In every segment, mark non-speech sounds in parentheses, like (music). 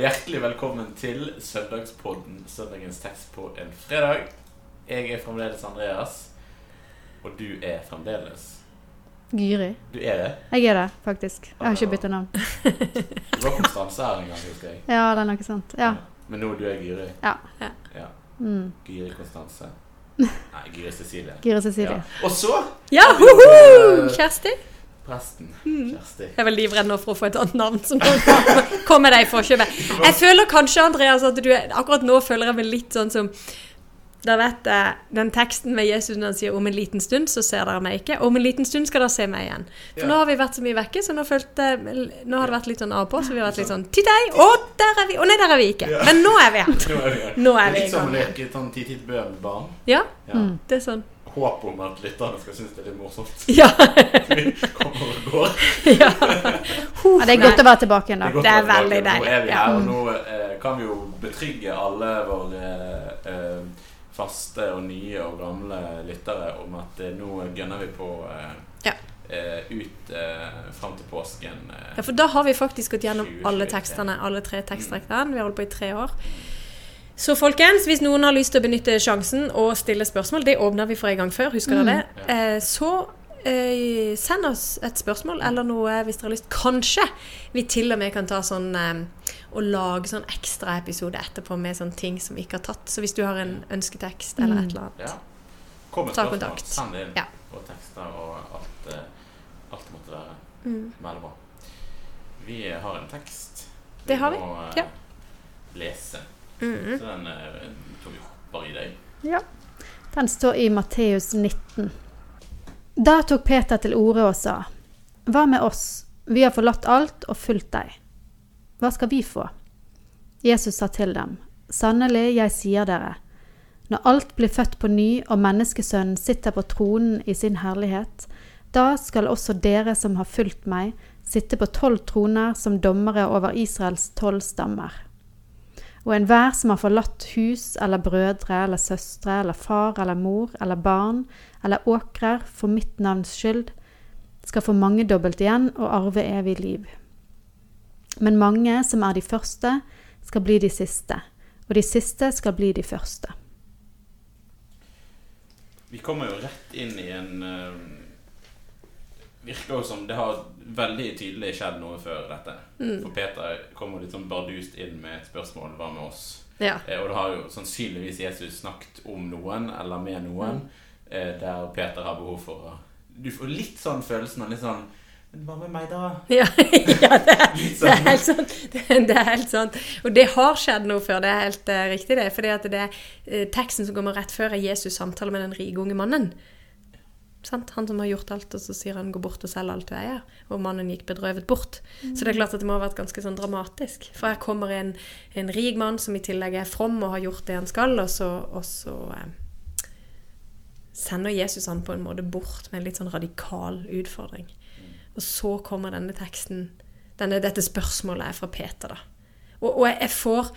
Og hjertelig velkommen til Søndagspodden, søndagens tekst på en fredag. Jeg er fremdeles Andreas, og du er fremdeles Gyri. Du er det? Jeg er det, faktisk. Jeg har ikke bytta navn. Du var Konstanse her en gang, husker jeg. Ja, det er noe sånt. Ja. Men nå du er Gyri? Ja. ja. Mm. Gyri Konstanse. (laughs) Nei, Gyri Cecilie. Gyri Cecilie. Ja. Og så Ja, hoho! eh, Kjersti. Presten. Mm. Kjersti. Jeg er vel livredd nå for å få et annet navn som kommer deg i forkjøpet. Jeg føler kanskje, Andreas, at du akkurat nå føler jeg meg litt sånn som da vet jeg, Den teksten med Jesus når han sier 'om en liten stund så ser dere meg ikke', 'om en liten stund skal dere se meg igjen'. For Ja. nå har vi vært så mye vekke, så nå, følte, nå har det vært litt sånn av og på. Så vi har vært litt sånn 'Titt hei! Å, der er vi!' Å nei, der er vi ikke. Ja. Men nå er vi her. (laughs) Nå er vi her. Nå er vi Litt som å leke sånn 'titt-titt-bø-barn'. Ja, Ja. Mm. det er sånn. Håp om at lytterne skal synes det er litt morsomt. (laughs) Ja. Vi kommer og går. (laughs) ja. Ja, det er godt å være tilbake igjen, da. Det er veldig deilig. Nå er vi her, og nå eh, kan vi jo betrygge alle våre eh, faste og nye og gamle lyttere om at eh, nå gønner vi på eh, Ja. eh, ut eh, fram til påsken. eh. Ja, for da har vi faktisk gått gjennom 2023. alle tekstene, alle tre tekstrekkene. Vi har holdt på i tre år. Så folkens, hvis noen har lyst til å benytte sjansen og stille spørsmål, det åpna vi for en gang før, husker dere det? Eh, så eh, send oss et spørsmål eller noe hvis dere har lyst. Kanskje vi til og med kan ta sånn eh, og lage sånn ekstra episode etterpå med sånne ting som vi ikke har tatt. Så hvis du har en ønsketekst eller et eller annet. Ja. Kom med Ta spørsmål. kontakt. Send inn. Ja. Og tekster og alt, eh, alt det måtte være. Mm. Veldig bra. Vi har en tekst. Det har vi, må eh, ja. lese. Mm. Så den eh, tror vi hopper i deg. Ja. Den står i Matteus 19. Da tok Peter til orde og sa, Hva med oss? Vi har forlatt alt og fulgt deg. Hva skal vi få? Jesus sa til dem, Sannelig, jeg sier dere, når alt blir født på ny og menneskesønnen sitter på tronen i sin herlighet, da skal også dere som har fulgt meg, sitte på tolv troner som dommere over Israels tolv stammer. Og enhver som har forlatt hus eller brødre eller søstre eller far eller mor eller barn eller åkrer for mitt navns skyld, skal få mangedobbelt igjen og arve evig liv. Men mange som er de første, skal bli de siste, og de siste skal bli de første. Vi kommer jo rett inn i en eh, Virker jo som det har veldig tydelig skjedd noe før dette. Mm. For Peter kommer litt sånn bardust inn med et spørsmål hva med oss? Ja. Eh, og det har jo sannsynligvis Jesus snakket om noen, eller med noen, eh, der Peter har behov for å Du får litt sånn følelsen av litt sånn Men hva med meg, da? (laughs) Ja, ja det, er, (laughs) det er sånn. helt sant. Det, det er helt sant. Og det har skjedd noe før. Det er helt uh, riktig, det. For det er eh, teksten som kommer rett før, er Jesus' samtale med den rike unge mannen. Sant? Han som har gjort alt, og så sier han 'gå bort og selg alt du eier'. Og mannen gikk bedrøvet bort. Så det er klart at det må ha vært ganske sånn dramatisk. For her kommer en, en rik mann som i tillegg er from og har gjort det han skal, og så, og så eh, sender Jesus han på en måte bort med en litt sånn radikal utfordring. Og så kommer denne teksten, denne, dette spørsmålet er fra Peter, da. Og, og jeg, jeg får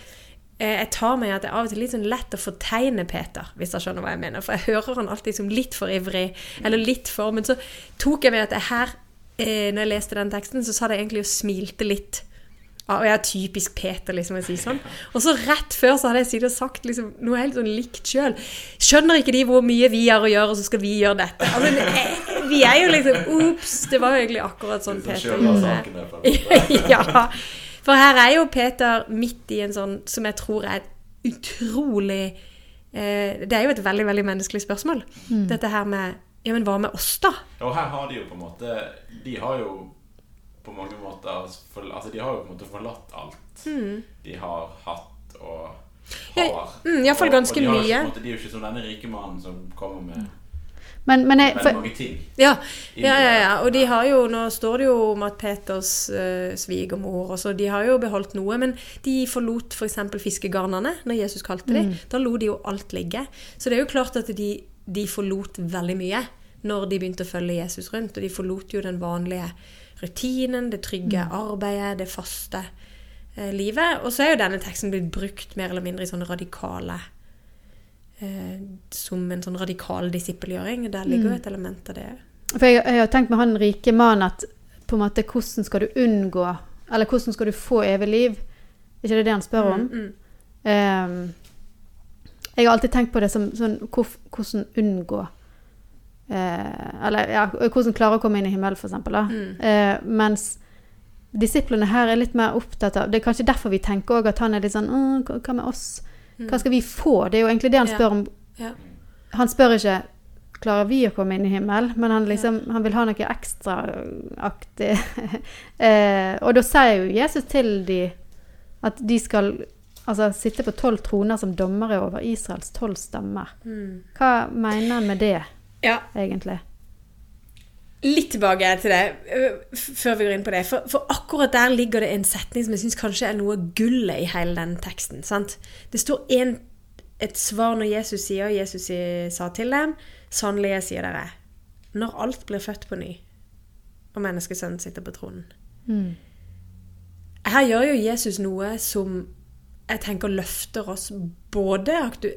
Jeg tar meg at det er av og til litt sånn lett å fortegne Peter, hvis jeg skjønner hva jeg mener. For jeg hører han alltid som litt for ivrig, eller litt for Men så tok jeg meg at jeg her, eh, når jeg leste den teksten, så sa det egentlig og smilte litt. Ja, og jeg er typisk Peter, liksom, å si sånn. Og så rett før så hadde jeg sittet og sagt liksom, noe helt sånn likt sjøl. Skjønner ikke de hvor mye vi har å gjøre, og så skal vi gjøre dette? Altså, eh, vi er jo liksom Ops! Det var jo egentlig akkurat sånn Peter måte. (laughs) ja. For her er jo Peter midt i en sånn som jeg tror er utrolig eh, Det er jo et veldig, veldig menneskelig spørsmål. Dette her med Ja, men hva med oss, da? Og her har de jo på en måte De har jo på mange måter Altså de har jo på en måte forlatt alt de har hatt og har. Ja, mm, Iallfall ganske Og- og de har mye. måte- De er jo ikke som denne rike mannen som kommer med Men, men jeg, for, mange ting. Ja, ja, ja, ja. Og de har jo, nå står det jo om at Peters uh, svigermor og så, De har jo beholdt noe, men de forlot f.eks. For fiskegarnene når Jesus kalte dem. Da lo de jo alt ligge. Så det er jo klart at de, de forlot veldig mye når de begynte å følge Jesus rundt. Og de forlot jo den vanlige rutinen, det trygge arbeidet, det faste eh, livet. Og så er jo denne teksten blitt brukt mer eller mindre i sånne radikale eh, Som en sånn radikal disippelgjøring. Der ligger jo et element av det. for jeg, jeg har tenkt med han rike mannen at på en måte hvordan skal du unngå Eller hvordan skal du få evig liv ikke det det han spør om? Mm, Ehm, jeg har alltid tenkt på det som sånn hvor- hvordan unngå eh, Eller ja, hvordan klare å komme inn i himmelen, for eksempel. Da. mm, Eh, mens disiplene her er litt mer opptatt av Det er kanskje derfor vi tenker også at han er litt sånn Hva med oss? Hva skal vi få? Det er jo egentlig det han spør om. Han spør ikke Klarer vi å komme inn i himmelen? Men han, liksom, han vil ha noe ekstraaktig. (laughs) eh, og da sier jo Jesus til de at de skal altså, sitte på tolv troner som dommere over Israels tolv stammer. mm. Hva mener han med det, Ja, egentlig? Litt tilbake til det, øh, før vi går inn på det. For, for akkurat der ligger det en setning som jeg syns kanskje er noe gullet i hele den teksten. sant? Det står en, et svar når Jesus sier Jesus sa til dem Sannelig, jeg sier dere, når alt blir født på ny, og menneskesønnen sitter på tronen Mm. Her gjør jo Jesus noe som jeg tenker løfter oss Både aktu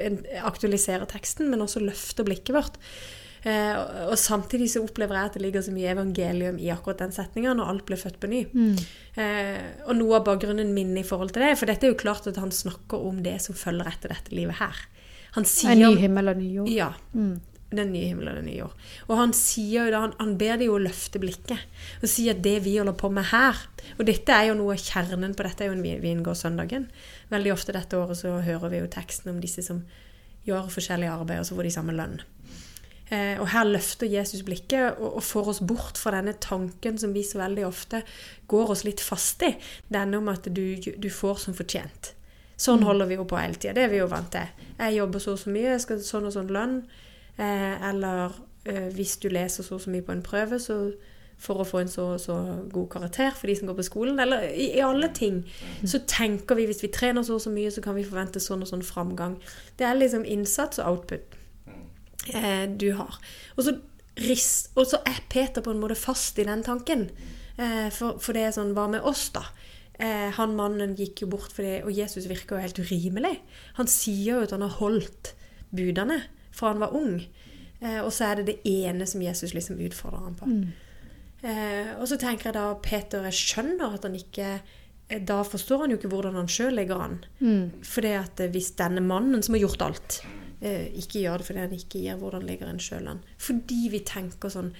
aktualiserer teksten, men også løfter blikket vårt. Eh, og- og samtidig så opplever jeg at det ligger så mye evangelium i akkurat den setninga, når alt ble født på ny. Mm. Eh, og noe av bakgrunnen min i forhold til det, for dette er jo klart at han snakker om det som følger etter dette livet her. Han sier En ny himmel og ny jord. Ja. Mm. Den nye himmel og den nye jord. Og han sier jo da, han, han ber de jo å løfte blikket og si at det vi holder på med her Og dette er jo noe av kjernen på dette, er jo en vin- vingårdssøndagen. Veldig ofte dette året så hører vi jo teksten om disse som gjør forskjellige arbeid, og så får de samme lønn. Eh, og her løfter Jesus blikket og, og får oss bort fra denne tanken som vi så veldig ofte går oss litt fast i. Denne om at du, du får som fortjent. Sånn holder vi jo på hele tida. Det er vi jo vant til. Jeg jobber så og så mye, jeg skal sånn og sånn lønn. Eh, eller eh, hvis du leser så og så mye på en prøve, så for å få en så og så god karakter for de som går på skolen. Eller i, i alle ting. Så tenker vi hvis vi trener så og så mye, så kan vi forvente sånn og sånn framgang. Det er liksom innsats og output eh, du har. Og så, rist, og så er Peter på en måte fast i den tanken. Eh, for, for det er sånn Hva med oss, da? Eh, han mannen gikk jo bort fordi Og Jesus virker jo helt urimelig. Han sier jo at han har holdt budene fra han var ung. Eh, og så er det det ene som Jesus liksom utfordrer ham på. Eh, og så tenker jeg da Peter jeg skjønner at han ikke eh, Da forstår han jo ikke hvordan han sjøl ligger an. Mm. Fordi at hvis denne mannen som har gjort alt, ikke gjør det fordi han ikke gir, hvordan ligger en sjøl an? Fordi vi tenker sånn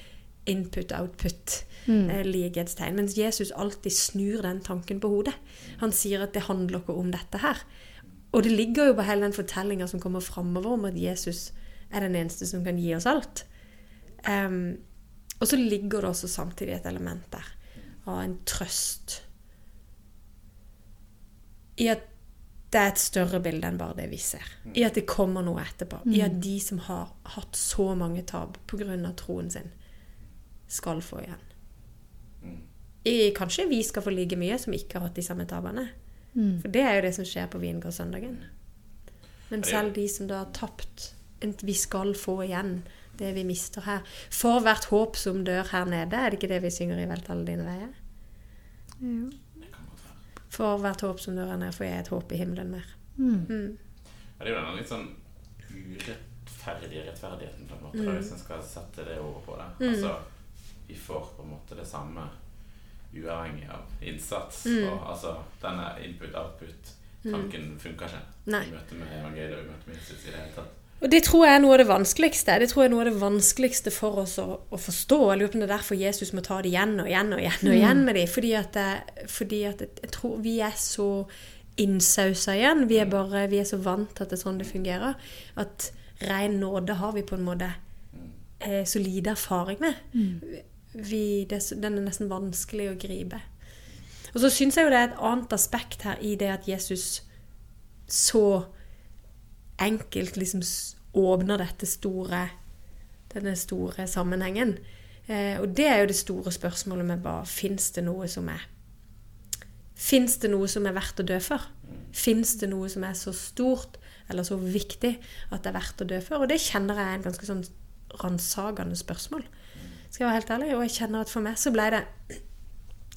input-output, Mm. eh. Mens Jesus alltid snur den tanken på hodet. Han sier at det handler ikke om dette her. Og det ligger jo på hele den fortellinga som kommer framover om at Jesus er den eneste som kan gi oss alt. Um, og så ligger det også samtidig et element der av en trøst i at det er et større bilde enn bare det vi ser. I at det kommer noe etterpå. I at de som har hatt så mange tap pga. troen sin, skal få igjen. I, kanskje vi skal få like mye som ikke har hatt de samme tapene. Mm. For det er jo det som skjer på vingårdssøndagen. Men selv de som da har tapt, vi skal få igjen det vi mister her. For hvert håp som dør her nede, er det ikke det vi synger i 'Velt alle dine veier'? Jo. Det kan godt være. For hvert håp som dør ned, får jeg et håp i himmelen mer. Mm. Mm. Ja, det er jo denne litt sånn urettferdige rettferdigheten, på en måte, Mm. da, hvis en skal sette det ordet på det. Mm. Altså, vi får på en måte det samme uavhengig av innsats. Mm. Og altså, denne input-output-tanken funker ikke Nei. i møte med evangeliet og i møte med Jesus i det hele tatt. Og det tror jeg er noe av det vanskeligste. Det tror jeg er noe av det vanskeligste for oss å, å forstå. Jeg lurer på om det er derfor Jesus må ta det igjen og igjen og igjen og igjen med dem. Fordi at, det- fordi at jeg, tror vi er så innsausa igjen. Vi er bare, vi er så vant til at det er sånn det fungerer. At ren nåde har vi på en måte eh, så lite erfaring med. Vi, det, den er nesten vanskelig å gripe. Og så syns jeg jo det er et annet aspekt her i det at Jesus så enkelt liksom åpner dette store denne store sammenhengen. Eh, og det er jo det store spørsmålet med hva Fins det noe som er Fins det noe som er verdt å dø for? Fins det noe som er så stort eller så viktig at det er verdt å dø for? Og det kjenner jeg er en ganske sånn ransakende spørsmål. Skal jeg være helt ærlig. Og jeg kjenner at for meg så ble det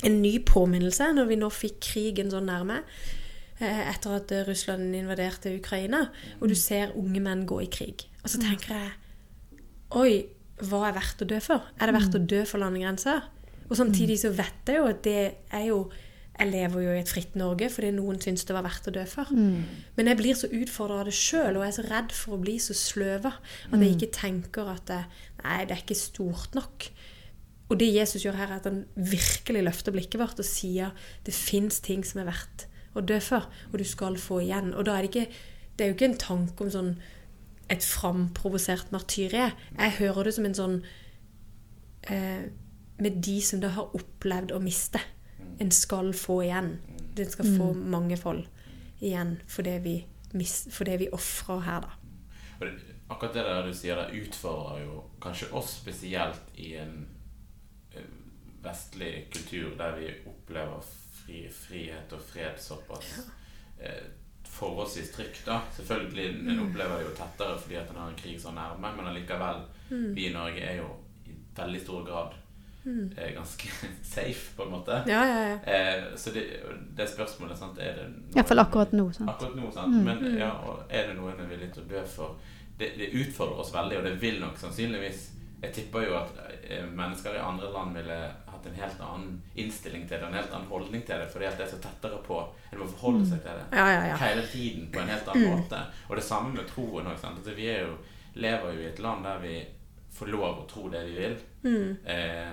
en ny påminnelse når vi nå fikk krigen så nærme etter at eh, Russland invaderte Ukraina, og du ser unge menn gå i krig. Og så tenker jeg Oi, hva er verdt å dø for? Er det verdt å dø for landegrenser? Og samtidig så vet jeg jo at det er jo jeg lever jo i et fritt Norge fordi noen syns det var verdt å dø for. Mm. Men jeg blir så utfordra av det sjøl, og jeg er så redd for å bli så sløva at Mm. jeg ikke tenker at det, nei, det er ikke stort nok. Og det Jesus gjør her, er at han virkelig løfter blikket vårt og sier det fins ting som er verdt å dø for, og du skal få igjen. Og da er det ikke Det er jo ikke en tanke om sånn et framprovosert martyrie. Jeg hører det som en sånn eh, Med de som da har opplevd å miste. En skal få igjen. Den skal få mangefold igjen for det vi, for det vi ofrer her, da. Akkurat det der du sier det utfordrer jo kanskje oss spesielt i en eh, vestlig kultur der vi opplever fri, frihet og fred såpass eh, forholdsvis trygt. da. Selvfølgelig, En opplever det jo tettere fordi at en har en krig så nærme, men allikevel, vi i Norge er jo i veldig stor grad eh, ganske (laughs) safe, på en måte. Ja, ja, ja. Eh, så det, det spørsmålet sant, er det noe- Iallfall akkurat nå. Sant? Akkurat nå, sant? Men ja, og er det noe en er villig til å dø for? Det, det utfordrer oss veldig, og det vil nok sannsynligvis Jeg tipper jo at eh, mennesker i andre land ville hatt en helt annen innstilling til det, en helt annen holdning til det, fordi at det er så tettere på En må forholde seg til det Ja, ja, ja. hele tiden på en helt annen måte. Og det samme med troen òg. Altså, vi jo, lever jo i et land der vi får lov å tro det vi vil. Eh,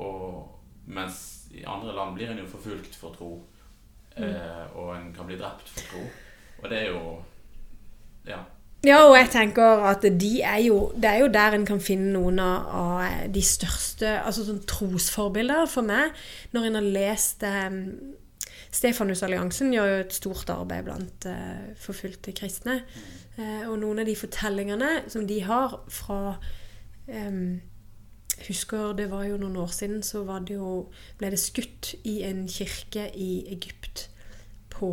og mens i andre land blir en jo forfulgt for tro. Eh, og en kan bli drept for tro. Og det er jo Ja. Ja, og jeg tenker at de er jo, det er jo der en kan finne noen av, de største altså sånn trosforbilder for meg. Når en har lest Stefanus Stefanusalliansen gjør jo et stort arbeid blant uh, forfulgte kristne. Uh, og noen av de fortellingene som de har fra um, husker det var jo noen år siden så det jo, ble det skutt i en kirke i Egypt på,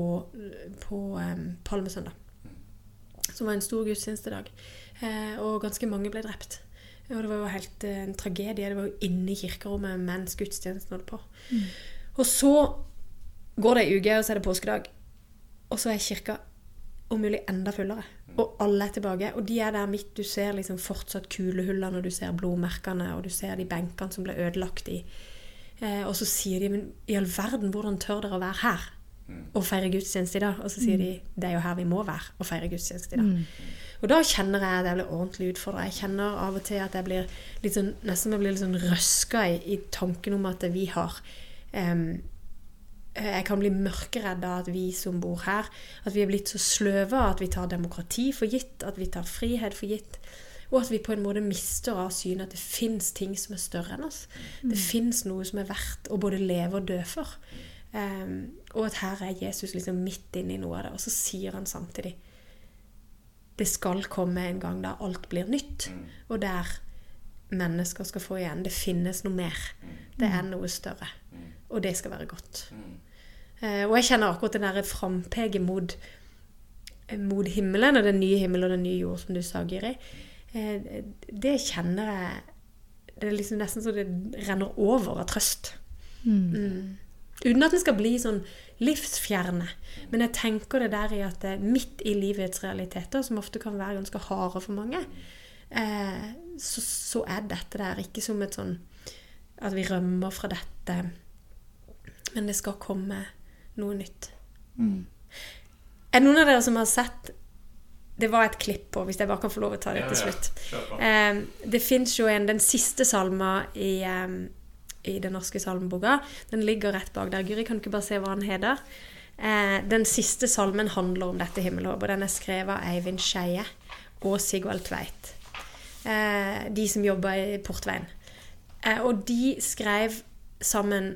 på um, palmesøndag. Som var en stor gudstjenestedag. Eh, og ganske mange ble drept. Og det var jo helt eh, en tragedie. Det var jo inne i kirkerommet mens gudstjenesten holdt på. Og så går det ei uke, og så er det påskedag. Og så er kirka om mulig enda fullere. Og alle er tilbake. Og de er der midt. Du ser liksom fortsatt kulehullene, og du ser blodmerkene, og du ser de benkene som ble ødelagt i. Eh, og så sier de Men i all verden, hvordan tør dere å være her? Og feire gudstjeneste i dag? Og så sier de det er jo her vi må være og feire gudstjeneste i dag. Og da kjenner jeg at jeg blir ordentlig utfordra. Jeg kjenner av og til at jeg blir litt sånn, nesten jeg blir litt sånn røska i, i tanken om at vi har um, jeg kan bli mørkeredd av at vi som bor her, at vi er blitt så sløve at vi tar demokrati for gitt, at vi tar frihet for gitt. Og at vi på en måte mister av syne at det fins ting som er større enn oss. Det fins noe som er verdt å både leve og dø for. Em, og at her er Jesus liksom midt inne i noe av det. Og så sier han samtidig det skal komme en gang da alt blir nytt, og der mennesker skal få igjen. Det finnes noe mer. Det er noe større. Og det skal være godt. Uh, og jeg kjenner akkurat den derre frampeket mot, mot himmelen og den nye himmel og den nye jord, som du sa, Giri. Uh, det kjenner jeg Det er liksom nesten så det renner over av trøst. Mm. Uten at det skal bli sånn livsfjerne. Men jeg tenker det der i at det, midt i livets realiteter, som ofte kan være ganske harde for mange, eh, så, så er dette der ikke som et sånn at vi rømmer fra dette, men det skal komme noe nytt. Er det noen av dere som har sett Det var et klipp på, hvis jeg bare kan få lov å ta det til slutt. Ja, på. Eh, det fins jo en, den siste salma i, eh, i Den norske salmeboka. Den ligger rett bak der. Guri, kan du ikke bare se hva han heter? Eh, den siste salmen handler om dette himmelhåpet. Den er skrevet av Eivind Skeie og Sigvald Tveit. Eh, de som jobber i Portveien. Eh, og de skrev sammen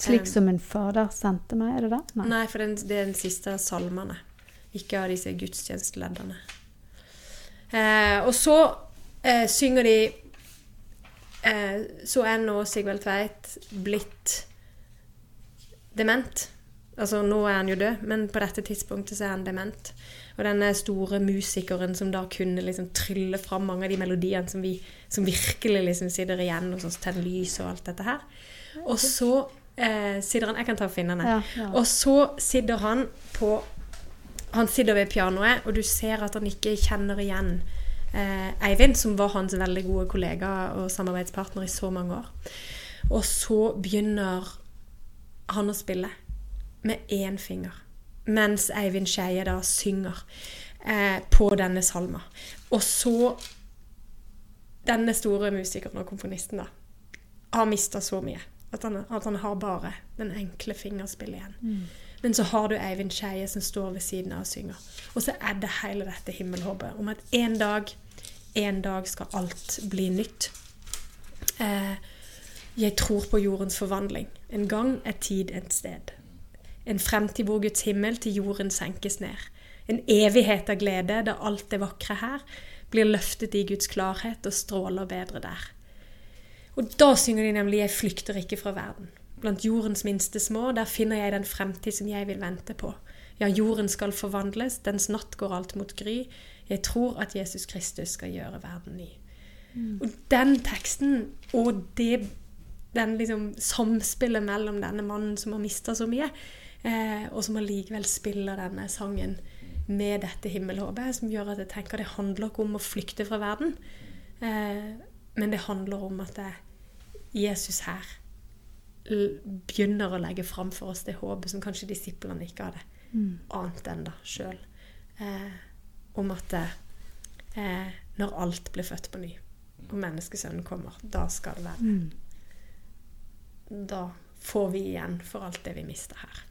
Slik som en fader sendte meg, er det det? Nei. Nei, for den, det er den siste av salmene. Ikke av disse gudstjenesteleddene. Eh, og så eh, synger de eh, Så er nå Sigvald Tveit blitt dement. Altså, nå er han jo død, men på dette tidspunktet så er han dement. Og denne store musikeren som da kunne liksom trylle fram mange av de melodiene som, vi, som virkelig liksom sitter igjen hos oss, tenner lys og alt dette her. Og så eh, sitter han Jeg kan ta finnene. Ja, ja. Og så sitter han på Han sitter ved pianoet, og du ser at han ikke kjenner igjen Eivind, som var hans veldig gode kollega og samarbeidspartner i så mange år. Og så begynner han å spille med én finger. Mens Eivind Skeie da synger eh, på denne salma. Og så Denne store musikeren og komponisten da, har mista så mye. At han, at han har bare den enkle fingerspillet igjen. Men så har du Eivind Skeie som står ved siden av og synger. Og så er det hele dette himmelhåpet om at en dag, en dag skal alt bli nytt. Eh, jeg tror på jordens forvandling. En gang, er tid, et sted. En fremtid hvor Guds himmel til jorden senkes ned. En evighet av glede da alt det vakre her blir løftet i Guds klarhet og stråler bedre der. Og da synger de nemlig 'Jeg flykter ikke fra verden'. Blant jordens minste små, der finner jeg den fremtid som jeg vil vente på. Ja, jorden skal forvandles, dens natt går alt mot gry. Jeg tror at Jesus Kristus skal gjøre verden ny. Og den teksten og det, den liksom samspillet mellom denne mannen som har mista så mye, eh, og som allikevel spiller denne sangen med dette himmelhåpet, som gjør at jeg tenker det handler ikke om å flykte fra verden, eh, men det handler om at det, Jesus her begynner å legge fram for oss det håpet som kanskje disiplene ikke hadde ant da sjøl. Eh, om at eh, når alt blir født på ny, og menneskesønnen kommer, da skal det være. Da får vi igjen for alt det vi mister her.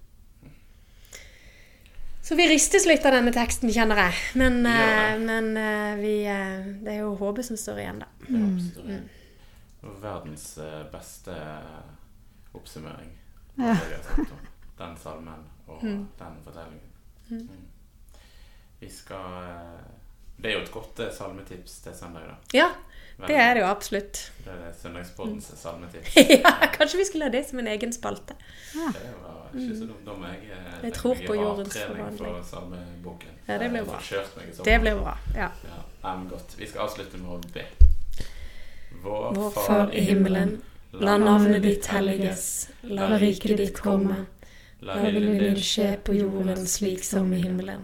Så vi ristes litt av denne teksten, kjenner jeg. Men, ja. eh, det. men eh, vi, eh, det er jo håpet som står igjen, da. Det er oppsummering. Og verdens eh, beste oppsummering. Ja. Den salmen og Mm. den fortellingen. Mm. Vi skal eh, Det er jo et godt eh, salmetips til søndag, da. Ja, det er det jo absolutt. Det er Søndagspoddens salmetips. (laughs) ja, kanskje vi skulle ha det som en egen spalte. Det var ikke så dumt. Da må jeg eh, Jeg legge tror på jordens forvandling. for salmeboken. Ja, det blir bra. Det blir bra. Ja. Ja, men godt. Vi skal avslutte med å be. Vår, Vår Far i himmelen. La navnet ditt helliges. La riket ditt komme. La viljen din skje på jorden slik som i himmelen.